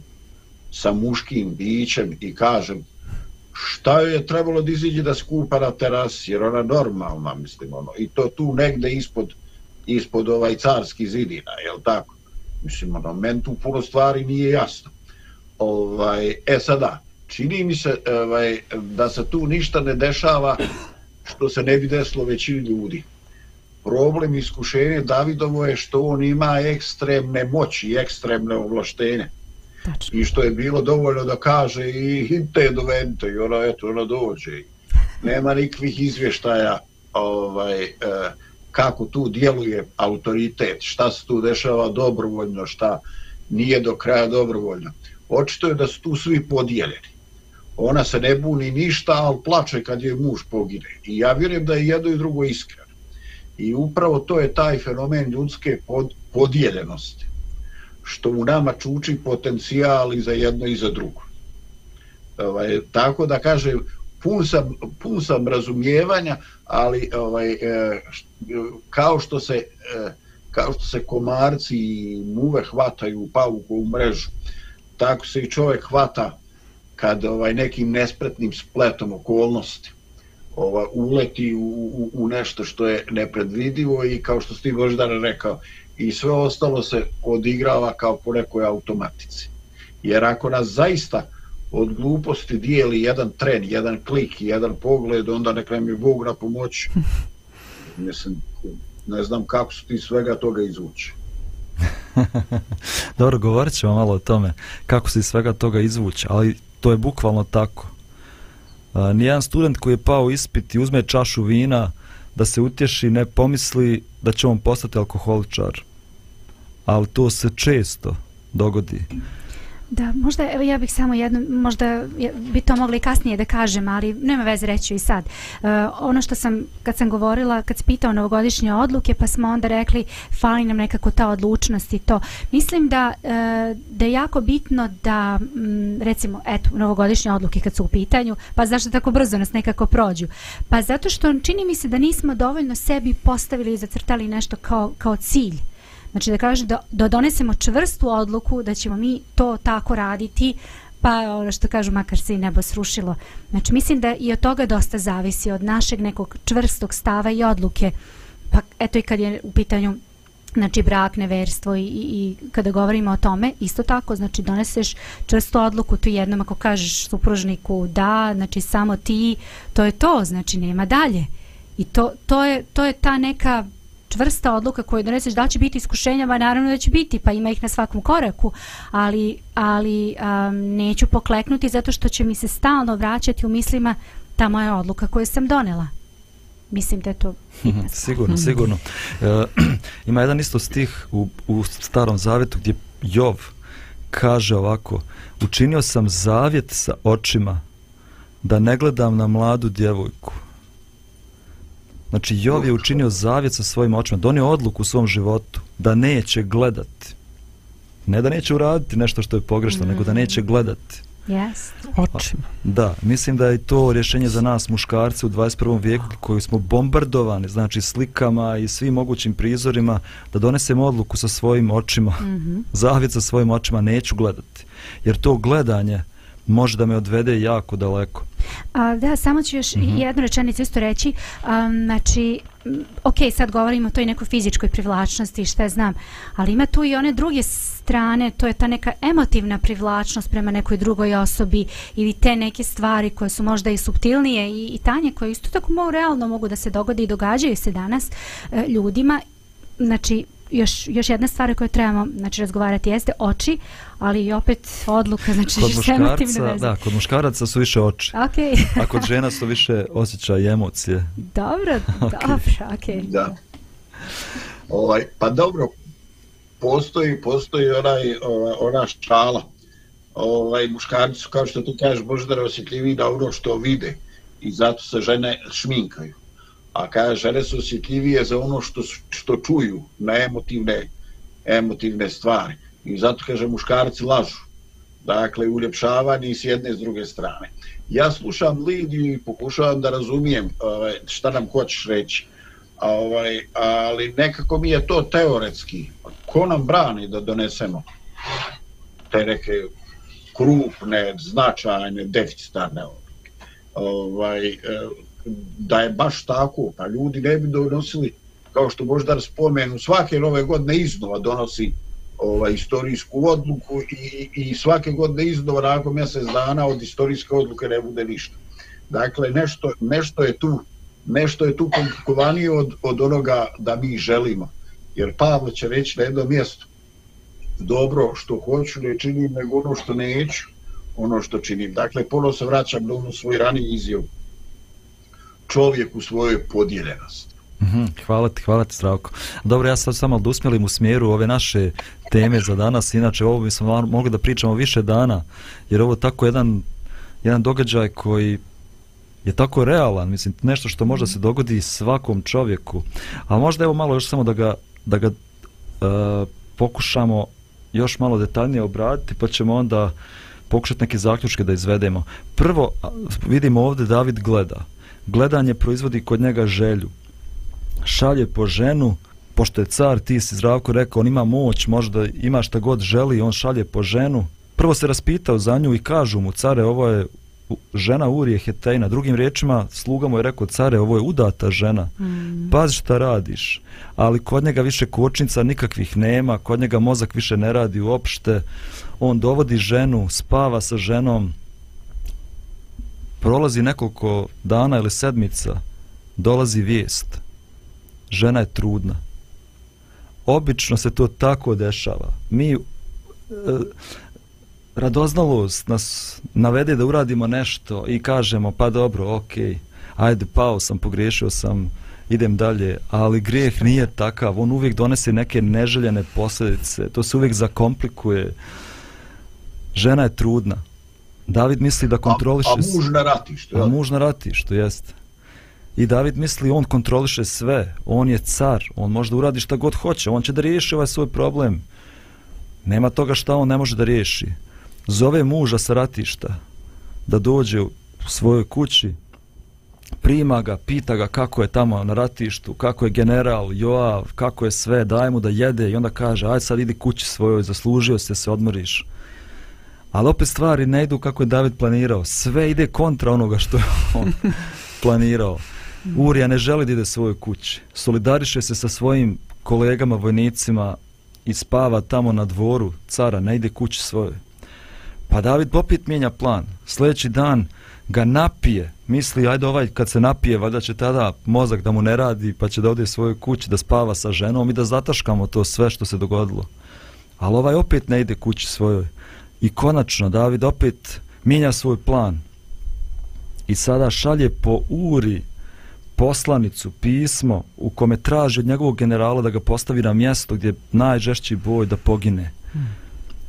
sa muškim bićem i kažem šta joj je trebalo da iziđe da skupa na terasi, jer ona normalna, mislim, ono, i to tu negde ispod, ispod ovaj carski zidina, jel tako? Mislim, ono, men tu puno stvari nije jasno. Ovaj, e sada, čini mi se ovaj, da se tu ništa ne dešava što se ne bi desilo većini ljudi. Problem iskušenja Davidovo je što on ima ekstremne moći i ekstremne ovlaštenje Tačno. i što je bilo dovoljno da kaže i hinte dovente i ona eto ona dođe nema nikvih izvještaja ovaj e, kako tu djeluje autoritet šta se tu dešava dobrovoljno šta nije do kraja dobrovoljno očito je da su tu svi podijeljeni ona se ne buni ništa, ali plače kad je muž pogine. I ja vjerujem da je jedno i drugo iskreno. I upravo to je taj fenomen ljudske pod, podijeljenosti, što u nama čuči potencijal i za jedno i za drugo. Ovaj, tako da kažem, pun sam, pun sam razumijevanja, ali ovaj, e, kao što se e, kao što se komarci i muve hvataju u pavuku u mrežu, tako se i čovjek hvata kad ovaj nekim nespretnim spletom okolnosti ovaj, uleti u, u, u nešto što je nepredvidivo i kao što ste Boždara rekao, i sve ostalo se odigrava kao po nekoj automatici. Jer ako nas zaista od gluposti dijeli jedan tren, jedan klik, jedan pogled, onda nek nam je Bog na pomoć. Mislim, ne znam kako su ti svega toga izvući. Dobro, govorit ćemo malo o tome kako se iz svega toga izvući, ali to je bukvalno tako. A, nijedan student koji je pao ispit i uzme čašu vina da se utješi ne pomisli da će on postati alkoholičar. Ali to se često dogodi. Da, možda evo ja bih samo jedno, možda bi to mogli kasnije da kažem, ali nema veze reći i sad. Uh, ono što sam, kad sam govorila, kad se pitao novogodišnje odluke, pa smo onda rekli, fali nam nekako ta odlučnost i to. Mislim da, uh, da je jako bitno da, m, recimo, eto, novogodišnje odluke kad su u pitanju, pa zašto tako brzo nas nekako prođu? Pa zato što čini mi se da nismo dovoljno sebi postavili i zacrtali nešto kao, kao cilj. Znači da kaže da, da donesemo čvrstu odluku da ćemo mi to tako raditi pa ono što kažu makar se i nebo srušilo. Znači mislim da i od toga dosta zavisi od našeg nekog čvrstog stava i odluke. Pa eto i kad je u pitanju znači brak, neverstvo i, i, i kada govorimo o tome, isto tako, znači doneseš čvrstu odluku tu jednom ako kažeš supružniku da, znači samo ti, to je to, znači nema dalje. I to, to, je, to je ta neka čvrsta odluka koju doneseš, da će biti iskušenja, ba naravno da će biti, pa ima ih na svakom koraku, ali, ali um, neću pokleknuti zato što će mi se stalno vraćati u mislima ta moja odluka koju sam donela. Mislim da je to sigurno, sigurno. E, ima jedan isto stih u, u starom zavetu gdje Jov kaže ovako učinio sam zavjet sa očima da ne gledam na mladu djevojku Znači, Jov je učinio zavjet sa svojim očima, donio odluku u svom životu da neće gledati. Ne da neće uraditi nešto što je pogrešno, mm. nego da neće gledati. Yes. Očima. Da, mislim da je to rješenje za nas, muškarce u 21. vijeku, koji smo bombardovani, znači slikama i svim mogućim prizorima, da donesemo odluku sa svojim očima, mm -hmm. zavjet sa svojim očima, neću gledati. Jer to gledanje može da me odvede jako daleko. A, da, samo ću još mm -hmm. jednu rečenicu isto reći. Um, znači, ok, sad govorimo o toj nekoj fizičkoj privlačnosti, šta znam, ali ima tu i one druge strane, to je ta neka emotivna privlačnost prema nekoj drugoj osobi ili te neke stvari koje su možda i subtilnije i, i tanje koje isto tako mogu, realno mogu da se dogode i događaju se danas e, ljudima. Znači, još, još jedna stvar koju trebamo znači, razgovarati jeste oči, ali i opet odluka, znači kod muškarca, da, kod muškaraca su više oči. Okay. a kod žena su više osjećaje i emocije. Dobro, okay. dobro, okej. Okay. Da. Ovaj, pa dobro, postoji, postoji onaj, ovaj, ona šala. Ovaj, muškarci su, kao što ti kažeš, možda osjetljivi na ono što vide i zato se žene šminkaju a kaže žene su osjetljivije za ono što, što čuju na emotivne, emotivne stvari. I zato kaže muškarci lažu. Dakle, uljepšavanje s jedne i s druge strane. Ja slušam Lidiju i pokušavam da razumijem ovaj, šta nam hoćeš reći. Ovaj, ali nekako mi je to teoretski. Ko nam brani da donesemo te neke krupne, značajne, deficitarne odluke? Ovaj, e, da je baš tako, pa ljudi ne bi donosili, kao što možda spomenu, svake nove godine iznova donosi ovaj, istorijsku odluku i, i svake godine iznova nakon mjesec dana od istorijske odluke ne bude ništa. Dakle, nešto, nešto je tu nešto je tu komplikovanije od, od onoga da mi želimo. Jer Pavle će reći na jedno mjesto dobro što hoću ne činim nego ono što neću ono što činim. Dakle, ponovno se vraćam do ono svoj raniji izjav čovjek u svojoj podijeljenosti. Mm -hmm, hvala ti, hvala ti Zdravko. Dobro, ja sad samo da usmjelim u smjeru ove naše teme za danas, inače ovo bi smo mogli da pričamo više dana, jer ovo tako jedan jedan događaj koji je tako realan, mislim, nešto što možda se dogodi svakom čovjeku. A možda evo malo još samo da ga, da ga uh, pokušamo još malo detaljnije obraditi, pa ćemo onda pokušati neke zaključke da izvedemo. Prvo, vidimo ovdje David gleda. Gledanje proizvodi kod njega želju. Šalje po ženu, pošto je car, ti si zdravko rekao, on ima moć, možda ima šta god želi, on šalje po ženu. Prvo se raspitao za nju i kažu mu, care, ovo je žena Urije Hetejna. Drugim riječima, sluga mu je rekao, care, ovo je udata žena. Mm. Pazi šta radiš. Ali kod njega više kočnica nikakvih nema, kod njega mozak više ne radi uopšte. On dovodi ženu, spava sa ženom, prolazi nekoliko dana ili sedmica, dolazi vijest. Žena je trudna. Obično se to tako dešava. Mi, e, radoznalost nas navede da uradimo nešto i kažemo pa dobro, ok, ajde, pao sam, pogriješio sam, idem dalje, ali grijeh nije takav, on uvijek donese neke neželjene posljedice, to se uvijek zakomplikuje. Žena je trudna. David misli da kontroliše... A, a muž na ratištu, A muž na ratištu, jeste. I David misli on kontroliše sve, on je car, on može da uradi šta god hoće, on će da riješi ovaj svoj problem. Nema toga šta on ne može da riješi zove muža sa ratišta da dođe u svojoj kući, prima ga, pita ga kako je tamo na ratištu, kako je general, Joav, kako je sve, daj mu da jede i onda kaže, aj sad idi kući svojoj, zaslužio se, se odmoriš. Ali opet stvari ne idu kako je David planirao. Sve ide kontra onoga što je on planirao. Urija ne želi da ide svojoj kući. Solidariše se sa svojim kolegama, vojnicima i spava tamo na dvoru cara, ne ide kući svojoj. Pa David opet mijenja plan. Sljedeći dan ga napije. Misli, ajde ovaj kad se napije, valjda će tada mozak da mu ne radi, pa će da ode svojoj kući da spava sa ženom i da zataškamo to sve što se dogodilo. Ali ovaj opet ne ide kući svojoj. I konačno David opet mijenja svoj plan. I sada šalje po uri poslanicu, pismo u kome traži od njegovog generala da ga postavi na mjesto gdje je najžešći boj da pogine. Hmm.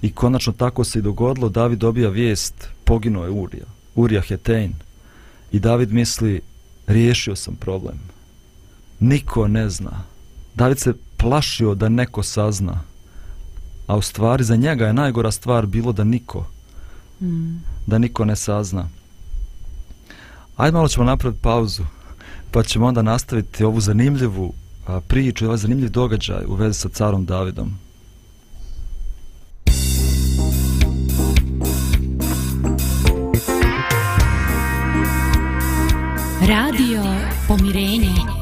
I konačno tako se i dogodilo, David dobija vijest, poginuo je Urija, Urija Hetein. I David misli, riješio sam problem. Niko ne zna. David se plašio da neko sazna. A u stvari za njega je najgora stvar bilo da niko, mm. da niko ne sazna. Ajde malo ćemo napraviti pauzu, pa ćemo onda nastaviti ovu zanimljivu priču, i ovaj zanimljiv događaj u vezi sa carom Davidom. Radio Pomirenje.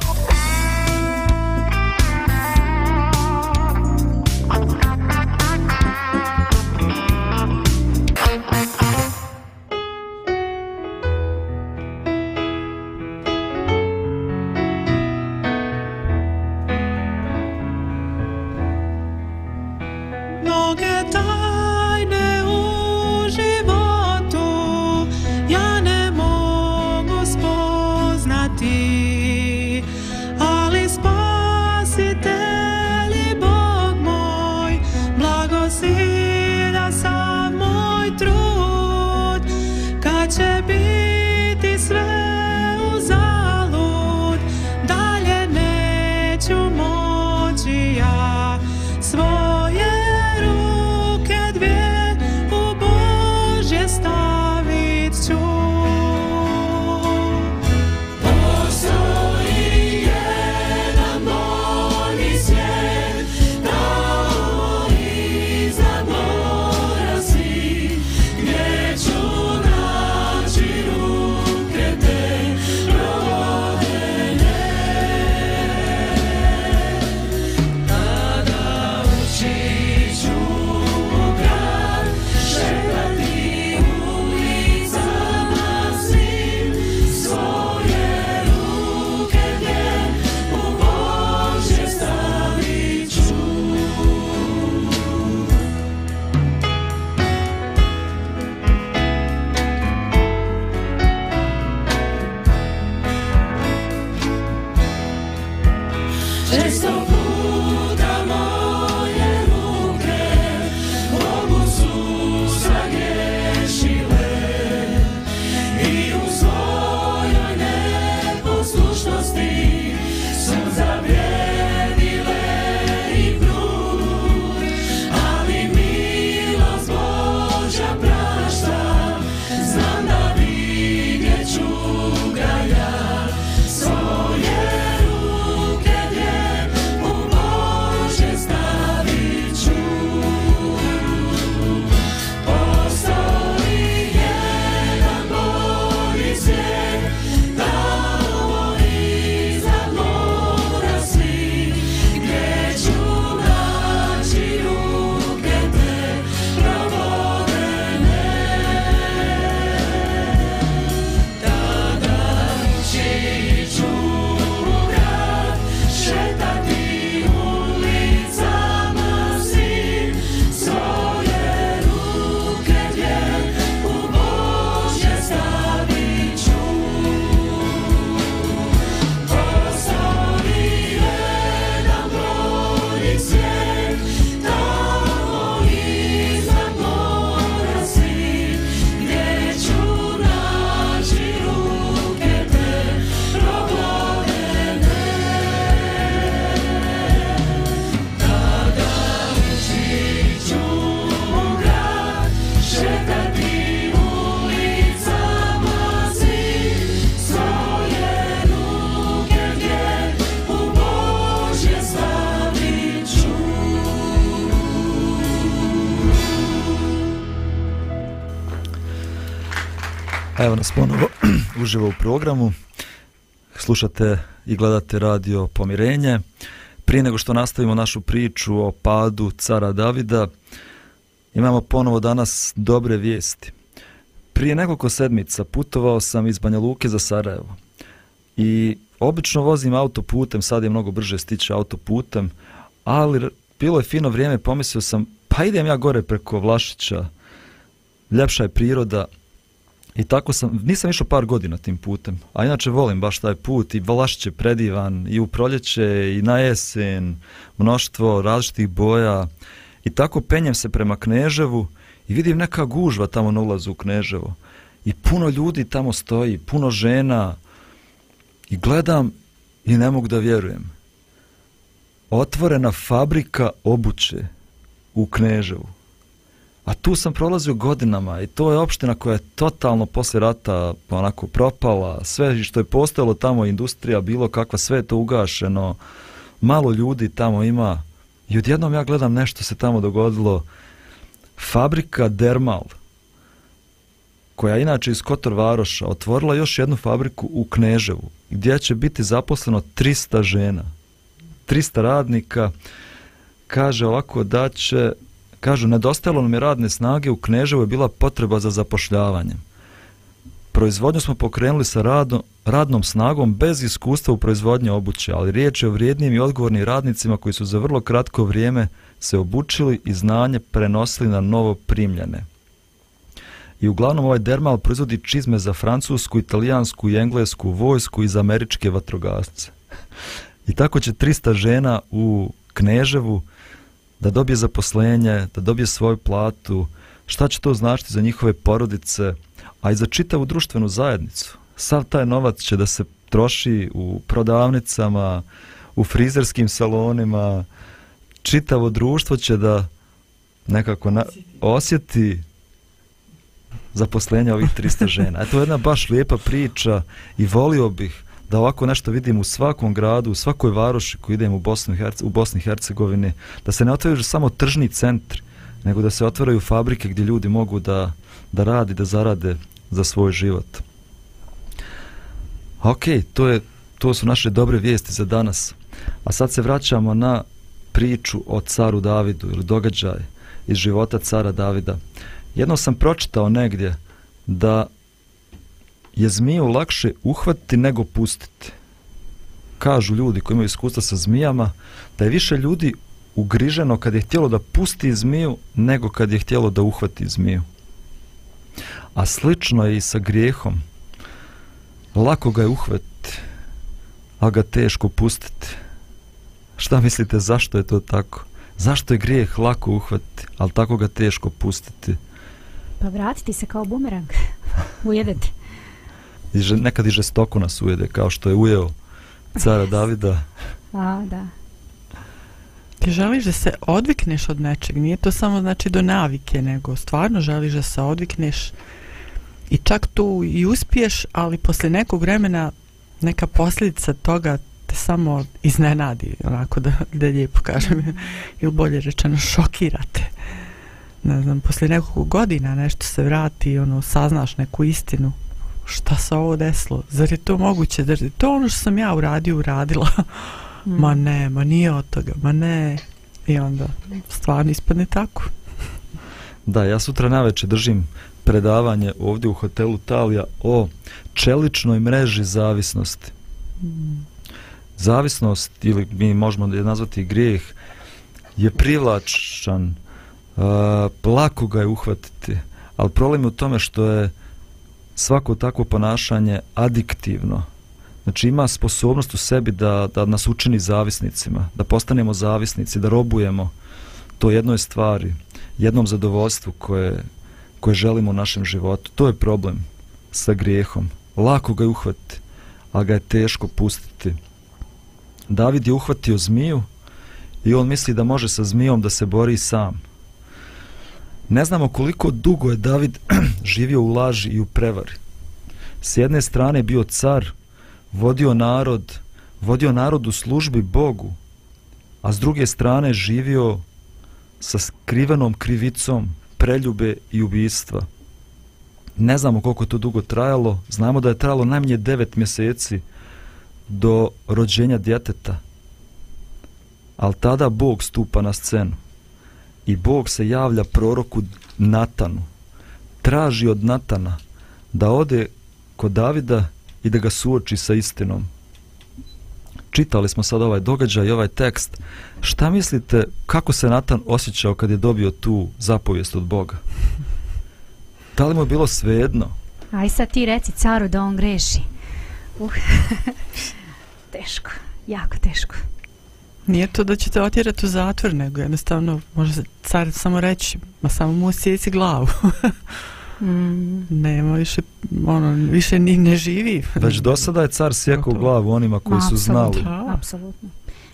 Uživo u programu. Slušate i gledate radio Pomirenje. Prije nego što nastavimo našu priču o padu cara Davida, imamo ponovo danas dobre vijesti. Prije nekoliko sedmica putovao sam iz Banja Luke za Sarajevo. I obično vozim autoputem, sad je mnogo brže stići autoputem, ali bilo je fino vrijeme, pomislio sam, pa idem ja gore preko Vlašića, ljepša je priroda, I tako sam, nisam išao par godina tim putem, a inače volim baš taj put i Vlašić je predivan i u proljeće i na jesen, mnoštvo različitih boja i tako penjem se prema Kneževu i vidim neka gužva tamo na ulazu u Kneževo i puno ljudi tamo stoji, puno žena i gledam i ne mogu da vjerujem. Otvorena fabrika obuće u Kneževu. A tu sam prolazio godinama i to je opština koja je totalno posle rata pa onako propala. Sve što je postojalo tamo, industrija, bilo kakva, sve je to ugašeno. Malo ljudi tamo ima. I odjednom ja gledam nešto se tamo dogodilo. Fabrika Dermal, koja je inače iz Kotor Varoša, otvorila još jednu fabriku u Kneževu, gdje će biti zaposleno 300 žena. 300 radnika. Kaže ovako da će Kažu, nedostajalo nam je radne snage, u Kneževu je bila potreba za zapošljavanjem. Proizvodnju smo pokrenuli sa radno, radnom snagom bez iskustva u proizvodnje obuće, ali riječ je o vrijednim i odgovornim radnicima koji su za vrlo kratko vrijeme se obučili i znanje prenosili na novo primljene. I uglavnom ovaj dermal proizvodi čizme za francusku, italijansku i englesku vojsku i za američke vatrogasce. I tako će 300 žena u Kneževu da dobije zaposlenje, da dobije svoju platu, šta će to značiti za njihove porodice, a i za čitavu društvenu zajednicu. Sav taj novac će da se troši u prodavnicama, u frizerskim salonima, čitavo društvo će da nekako na, osjeti zaposlenja ovih 300 žena. Eto je jedna baš lijepa priča i volio bih da ovako nešto vidim u svakom gradu, u svakoj varoši koji idem u Bosnu Herce, u Bosni i Hercegovini, da se ne otvaraju samo tržni centri, nego da se otvaraju fabrike gdje ljudi mogu da, da radi, da zarade za svoj život. Ok, to, je, to su naše dobre vijesti za danas. A sad se vraćamo na priču o caru Davidu ili događaj iz života cara Davida. Jedno sam pročitao negdje da je zmiju lakše uhvatiti nego pustiti. Kažu ljudi koji imaju iskustva sa zmijama da je više ljudi ugriženo kad je htjelo da pusti zmiju nego kad je htjelo da uhvati zmiju. A slično je i sa grijehom. Lako ga je uhvatiti, a ga teško pustiti. Šta mislite zašto je to tako? Zašto je grijeh lako uhvatiti, ali tako ga teško pustiti? Pa vratiti se kao bumerang. Ujedete i že, nekad i žestoko nas ujede, kao što je ujeo cara Davida. A, da. Ti želiš da se odvikneš od nečeg, nije to samo znači do navike, nego stvarno želiš da se odvikneš i čak tu i uspiješ, ali posle nekog vremena neka posljedica toga te samo iznenadi, onako da, da lijepo kažem, ili bolje rečeno šokirate. Ne znam, posle nekog godina nešto se vrati, ono, saznaš neku istinu, šta se ovo desilo? Zar je to moguće? Zar je to ono što sam ja uradio, uradila? Mm. ma ne, ma nije od toga, ma ne. I onda stvarno ispadne tako. Da, ja sutra na večer držim predavanje ovdje u hotelu Talija o čeličnoj mreži zavisnosti. Mm. Zavisnost, ili mi možemo da je nazvati grijeh, je privlačan, uh, lako ga je uhvatiti, ali problem je u tome što je uh, svako takvo ponašanje adiktivno. Znači ima sposobnost u sebi da, da nas učini zavisnicima, da postanemo zavisnici, da robujemo to jednoj stvari, jednom zadovoljstvu koje, koje želimo u našem životu. To je problem sa grijehom. Lako ga je uhvatiti, a ga je teško pustiti. David je uhvatio zmiju i on misli da može sa zmijom da se bori sam. Ne znamo koliko dugo je David živio u laži i u prevari. S jedne strane bio car, vodio narod, vodio narod u službi Bogu, a s druge strane živio sa skrivenom krivicom preljube i ubijstva. Ne znamo koliko je to dugo trajalo, znamo da je trajalo najmanje devet mjeseci do rođenja djeteta. Ali tada Bog stupa na scenu i Bog se javlja proroku Natanu. Traži od Natana da ode kod Davida i da ga suoči sa istinom. Čitali smo sad ovaj događaj i ovaj tekst. Šta mislite, kako se Natan osjećao kad je dobio tu zapovijest od Boga? Da li mu je bilo svejedno? Aj sad ti reci caru da on greši. Uh. teško, jako teško. Nije to da će te otjerati u zatvor, nego jednostavno može se car samo reći, ma samo mu sjeci glavu. Mm. Nema više, ono, više ni ne živi. Već do sada je car sjekao glavu onima koji su znali. Apsolutno, Apsolutno.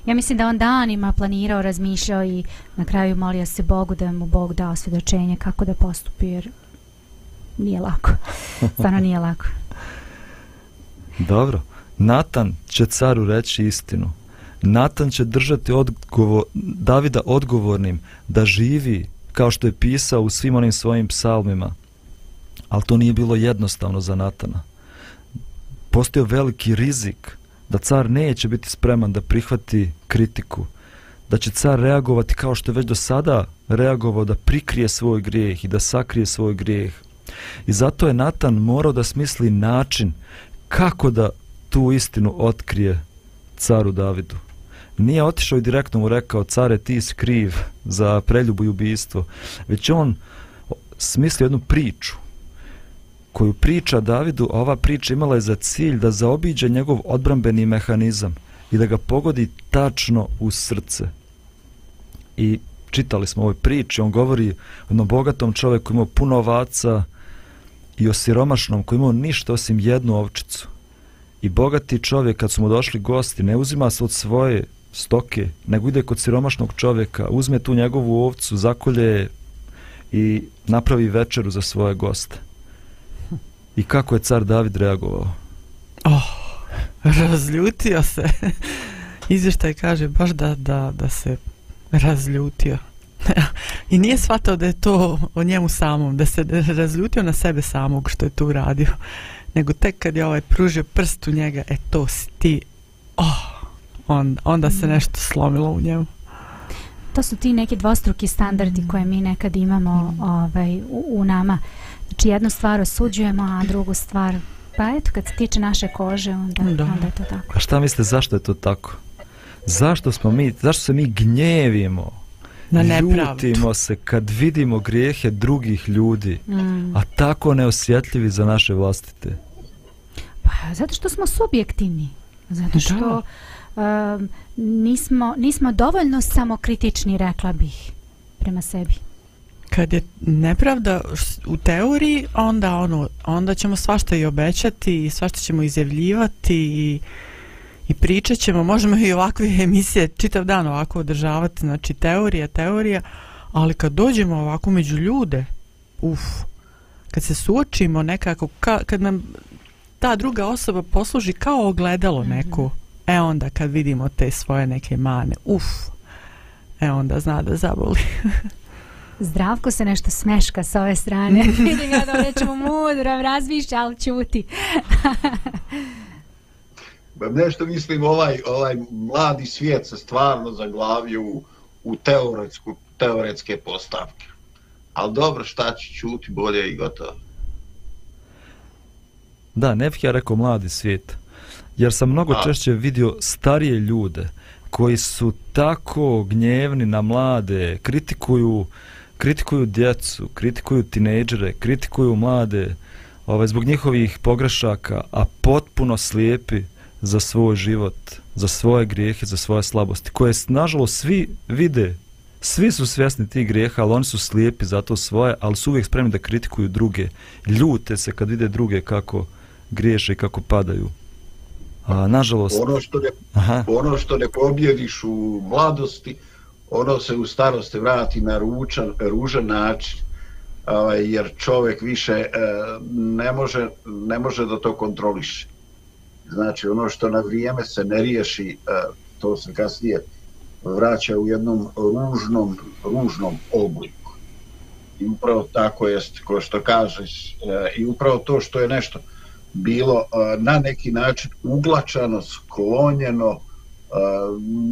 Ja mislim da on danima planirao, razmišljao i na kraju molio se Bogu da mu Bog dao svjedočenje kako da postupi jer nije lako. Stvarno nije lako. Dobro. Natan će caru reći istinu. Natan će držati odgovor, Davida odgovornim da živi kao što je pisao u svim onim svojim psalmima. Ali to nije bilo jednostavno za Natana. Postao veliki rizik da car neće biti spreman da prihvati kritiku, da će car reagovati kao što je već do sada reagovao da prikrije svoj grijeh i da sakrije svoj grijeh. I zato je Natan morao da smisli način kako da tu istinu otkrije caru Davidu. Nije otišao i direktno mu rekao, care, ti si kriv za preljubu i ubistvo, već on smislio jednu priču koju priča Davidu, a ova priča imala je za cilj da zaobiđe njegov odbrambeni mehanizam i da ga pogodi tačno u srce. I čitali smo ovoj priči, on govori o jednom bogatom čovjeku koji imao puno ovaca i o siromašnom koji imao ništa osim jednu ovčicu. I bogati čovjek kad su mu došli gosti ne uzima se od svoje stoke, nego ide kod siromašnog čovjeka, uzme tu njegovu ovcu, zakolje i napravi večeru za svoje goste. I kako je car David reagovao? Oh, razljutio se. Izvještaj kaže baš da, da, da se razljutio. I nije shvatao da je to o njemu samom, da se razljutio na sebe samog što je to uradio. Nego tek kad je ovaj pružio prst u njega, e to si ti, oh, on, onda se nešto slomilo u njemu. To su ti neki dvostruki standardi koje mi nekad imamo ovaj, u, u nama. Znači jednu stvar osuđujemo, a drugu stvar, pa eto, kad se tiče naše kože, onda, Da. onda je to tako. A šta mislite zašto je to tako? Zašto smo mi, zašto se mi gnjevimo? Na nepravdu. Ljutimo se kad vidimo grijehe drugih ljudi, Mm. a tako neosjetljivi za naše vlastite. Pa zato što smo subjektivni. Zato što um, nismo, nismo dovoljno samokritični, rekla bih, prema sebi. Kad je nepravda u teoriji, onda ono, onda ćemo svašta i obećati i svašta ćemo izjavljivati i, i pričat ćemo, možemo i ovakve emisije čitav dan ovako održavati, znači teorija, teorija, ali kad dođemo ovako među ljude, uf, kad se suočimo nekako, ka, kad nam ta druga osoba posluži kao ogledalo neko, e onda kad vidimo te svoje neke mane, uf, e onda zna da zaboli. Zdravko se nešto smeška sa ove strane. Vidim ja da nečemu mudro razmišlja, ali čuti. Ba, Nešto mislim, ovaj, ovaj mladi svijet se stvarno zaglavio u, u teoretsku, teoretske postavke. Ali dobro, šta će čuti, bolje i gotovo. Da, ne bih ja rekao mladi svijet, jer sam mnogo A. češće vidio starije ljude koji su tako gnjevni na mlade, kritikuju, kritikuju djecu, kritikuju tinejdžere, kritikuju mlade ovaj, zbog njihovih pogrešaka, a potpuno slijepi za svoj život, za svoje grijehe, za svoje slabosti, koje nažalost svi vide, svi su svjesni tih grijeha, ali oni su slijepi za to svoje, ali su uvijek spremni da kritikuju druge. Ljute se kad vide druge kako griješe i kako padaju. A, nažalost, Ono što ne, aha, ono što ne pobjediš u mladosti, ono se u starosti vrati na ručan, ružan način. Ovaj, jer čovjek više e, ne, može, ne može da to kontroliše. Znači, ono što na vrijeme se ne riješi, e, to se kasnije vraća u jednom ružnom, ružnom obliku. i upravo tako jest, ko što kažeš, e, i upravo to što je nešto bilo na neki način uglačano, sklonjeno,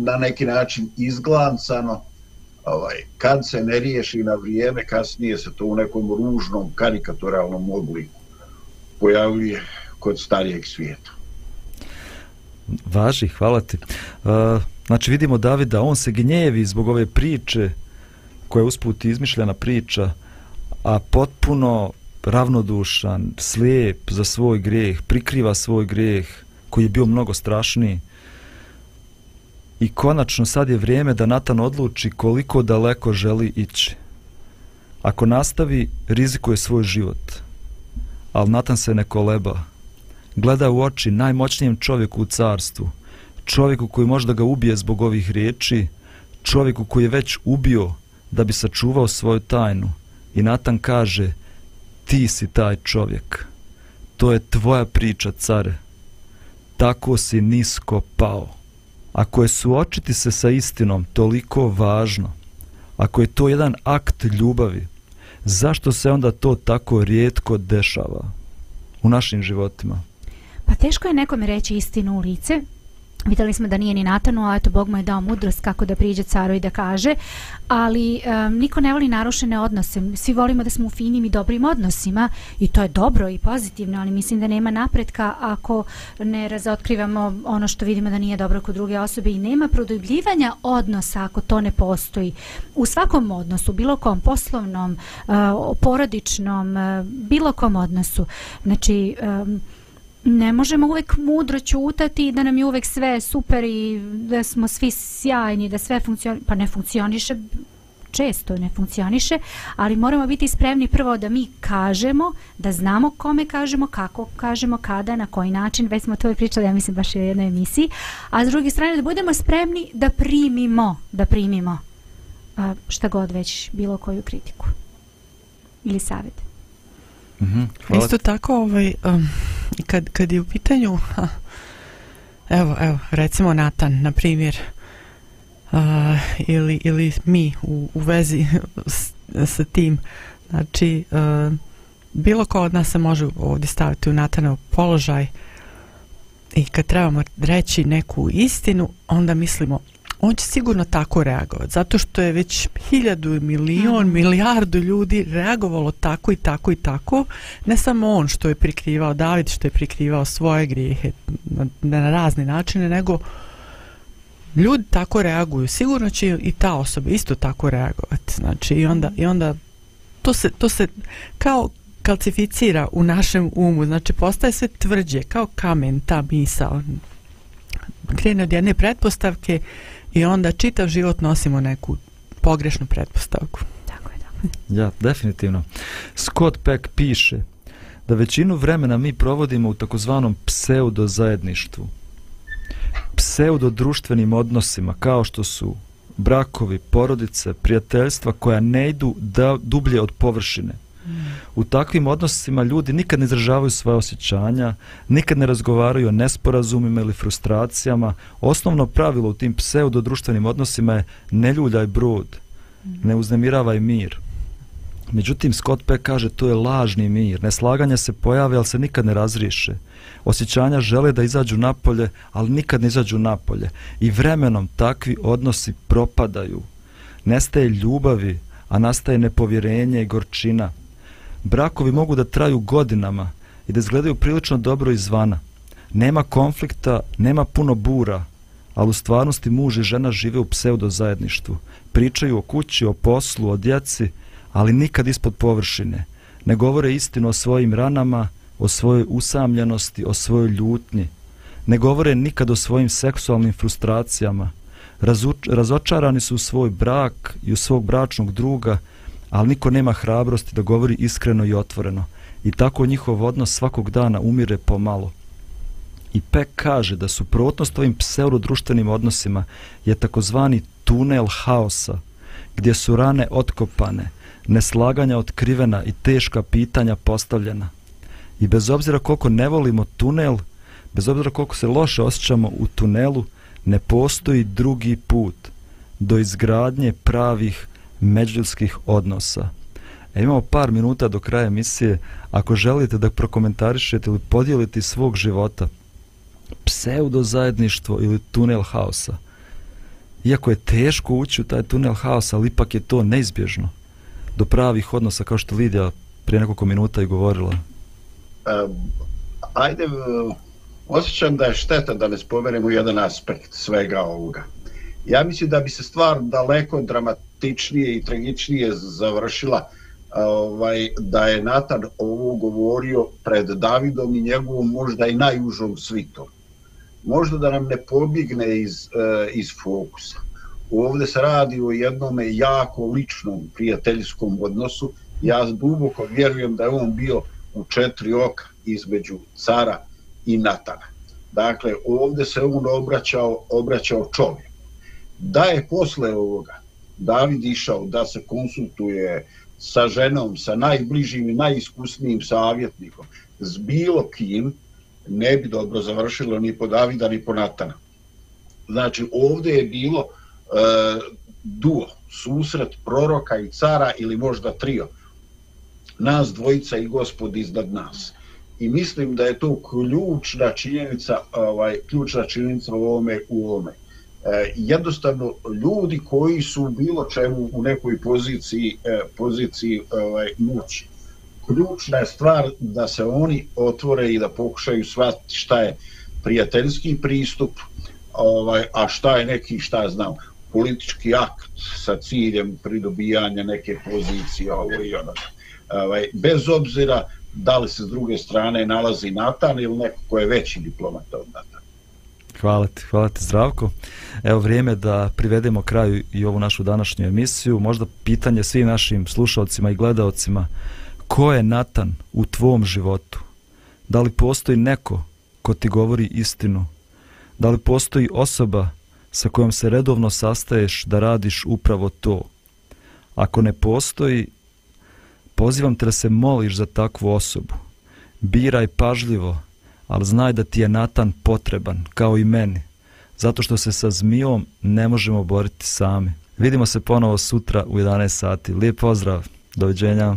na neki način izglancano, ovaj, kad se ne riješi na vrijeme, kasnije se to u nekom ružnom, karikaturalnom obliku pojavljuje kod starijeg svijeta. Važi, hvala ti. E, znači vidimo Davida, on se gnjevi zbog ove priče koja je usput izmišljena priča, a potpuno ravnodušan, slijep za svoj grijeh, prikriva svoj grijeh koji je bio mnogo strašniji. I konačno sad je vrijeme da Natan odluči koliko daleko želi ići. Ako nastavi, rizikuje svoj život. Ali Natan se ne koleba. Gleda u oči najmoćnijem čovjeku u carstvu. Čovjeku koji može da ga ubije zbog ovih riječi. Čovjeku koji je već ubio da bi sačuvao svoju tajnu. I Natan kaže, ti si taj čovjek. To je tvoja priča, care. Tako si nisko pao. Ako je suočiti se sa istinom toliko važno, ako je to jedan akt ljubavi, zašto se onda to tako rijetko dešava u našim životima? Pa teško je nekome reći istinu u lice, Vidjeli smo da nije ni Natanu, a eto Bog mu je dao mudrost kako da priđe caru i da kaže, ali um, niko ne voli narušene odnose. Svi volimo da smo u finim i dobrim odnosima i to je dobro i pozitivno, ali mislim da nema napretka ako ne razotkrivamo ono što vidimo da nije dobro kod druge osobe i nema produbljivanja odnosa ako to ne postoji. U svakom odnosu, bilo kom poslovnom, uh, porodičnom, uh, bilo kom odnosu. Znači, um, ne možemo uvek mudro ćutati da nam je uvek sve super i da smo svi sjajni, da sve funkcioniše, pa ne funkcioniše često ne funkcioniše, ali moramo biti spremni prvo da mi kažemo, da znamo kome kažemo, kako kažemo, kada, na koji način, već smo to i pričali, ja mislim baš i u jednoj emisiji, a s druge strane da budemo spremni da primimo, da primimo šta god već bilo koju kritiku ili savjet. Mm -hmm, Isto tako, ovaj, um, kad, kad je u pitanju, ha, evo, evo, recimo Natan, na primjer, uh, ili, ili mi u, u vezi s, sa tim, znači, uh, bilo ko od nas se može ovdje staviti u Natanov položaj i kad trebamo reći neku istinu, onda mislimo, on će sigurno tako reagovati, zato što je već hiljadu, milion, mm. milijardu ljudi reagovalo tako i tako i tako, ne samo on što je prikrivao, David što je prikrivao svoje grijehe na, na razne načine, nego ljudi tako reaguju, sigurno će i ta osoba isto tako reagovati, znači i onda, i onda to, se, to se kao kalcificira u našem umu, znači postaje sve tvrđe, kao kamen, ta misao, krene od jedne pretpostavke, I onda čitav život nosimo neku pogrešnu pretpostavku. Tako je, tako je. Ja, definitivno. Scott Peck piše da većinu vremena mi provodimo u takozvanom pseudo zajedništvu. Pseudo društvenim odnosima kao što su brakovi, porodice, prijateljstva koja ne idu da dublje od površine. U takvim odnosima ljudi nikad ne izražavaju svoje osjećanja, nikad ne razgovaraju o nesporazumima ili frustracijama. Osnovno pravilo u tim pseudodruštvenim odnosima je ne ljuljaj brod, ne uznemiravaj mir. Međutim, Scott Peck kaže to je lažni mir. Neslaganja se pojave, ali se nikad ne razriješe. Osjećanja žele da izađu napolje, ali nikad ne izađu napolje. I vremenom takvi odnosi propadaju. Nestaje ljubavi, a nastaje nepovjerenje i gorčina – brakovi mogu da traju godinama i da izgledaju prilično dobro izvana. Nema konflikta, nema puno bura, ali u stvarnosti muž i žena žive u pseudo zajedništvu. Pričaju o kući, o poslu, o djeci, ali nikad ispod površine. Ne govore istinu o svojim ranama, o svojoj usamljenosti, o svojoj ljutnji. Ne govore nikad o svojim seksualnim frustracijama. Razuč, razočarani su u svoj brak i u svog bračnog druga, ali niko nema hrabrosti da govori iskreno i otvoreno. I tako njihov odnos svakog dana umire pomalo. I Peck kaže da suprotnost ovim pseudodruštvenim odnosima je takozvani tunel haosa, gdje su rane otkopane, neslaganja otkrivena i teška pitanja postavljena. I bez obzira koliko ne volimo tunel, bez obzira koliko se loše osjećamo u tunelu, ne postoji drugi put do izgradnje pravih međuljskih odnosa. E, imamo par minuta do kraja emisije. Ako želite da prokomentarišete ili podijelite svog života pseudo zajedništvo ili tunel haosa, iako je teško ući u taj tunel haosa, ali ipak je to neizbježno do pravih odnosa, kao što Lidija prije nekoliko minuta i govorila. Um, ajde, osjećam da je šteta da ne spomenemo jedan aspekt svega ovoga. Ja mislim da bi se stvar daleko dramatičnije i tragičnije završila ovaj, da je Natan ovo govorio pred Davidom i njegovom možda i najužom svitom. Možda da nam ne pobigne iz, e, iz fokusa. Ovdje se radi o jednom jako ličnom prijateljskom odnosu. Ja duboko vjerujem da je on bio u četiri oka između cara i Natana. Dakle, ovdje se on obraćao, obraćao čovjek. Da je posle ovoga David išao da se konsultuje sa ženom, sa najbližim i najiskusnijim savjetnikom, s bilo kim, ne bi dobro završilo ni po Davida, ni po Natana. Znači, ovdje je bilo e, duo, susret proroka i cara ili možda trio. Nas dvojica i gospod iznad nas. I mislim da je to ključna činjenica, ovaj, ključna činjenica u ovome, u ovome. E, jednostavno, ljudi koji su bilo čemu u nekoj poziciji, e, poziciji ovaj, moći, ključna je stvar da se oni otvore i da pokušaju shvatiti šta je prijateljski pristup, ovaj, a šta je neki, šta znam, politički akt sa ciljem pridobijanja neke pozicije ovo i ono. Ovaj, bez obzira da li se s druge strane nalazi Natan ili neko ko je veći diplomat od Natana. Hvala ti, hvala ti zdravko. Evo vrijeme da privedemo kraju i ovu našu današnju emisiju. Možda pitanje svim našim slušalcima i gledaocima. Ko je Natan u tvom životu? Da li postoji neko ko ti govori istinu? Da li postoji osoba sa kojom se redovno sastaješ da radiš upravo to. Ako ne postoji, pozivam te da se moliš za takvu osobu. Biraj pažljivo, ali znaj da ti je Natan potreban, kao i meni, zato što se sa zmijom ne možemo boriti sami. Vidimo se ponovo sutra u 11 sati. Lijep pozdrav, doviđenja.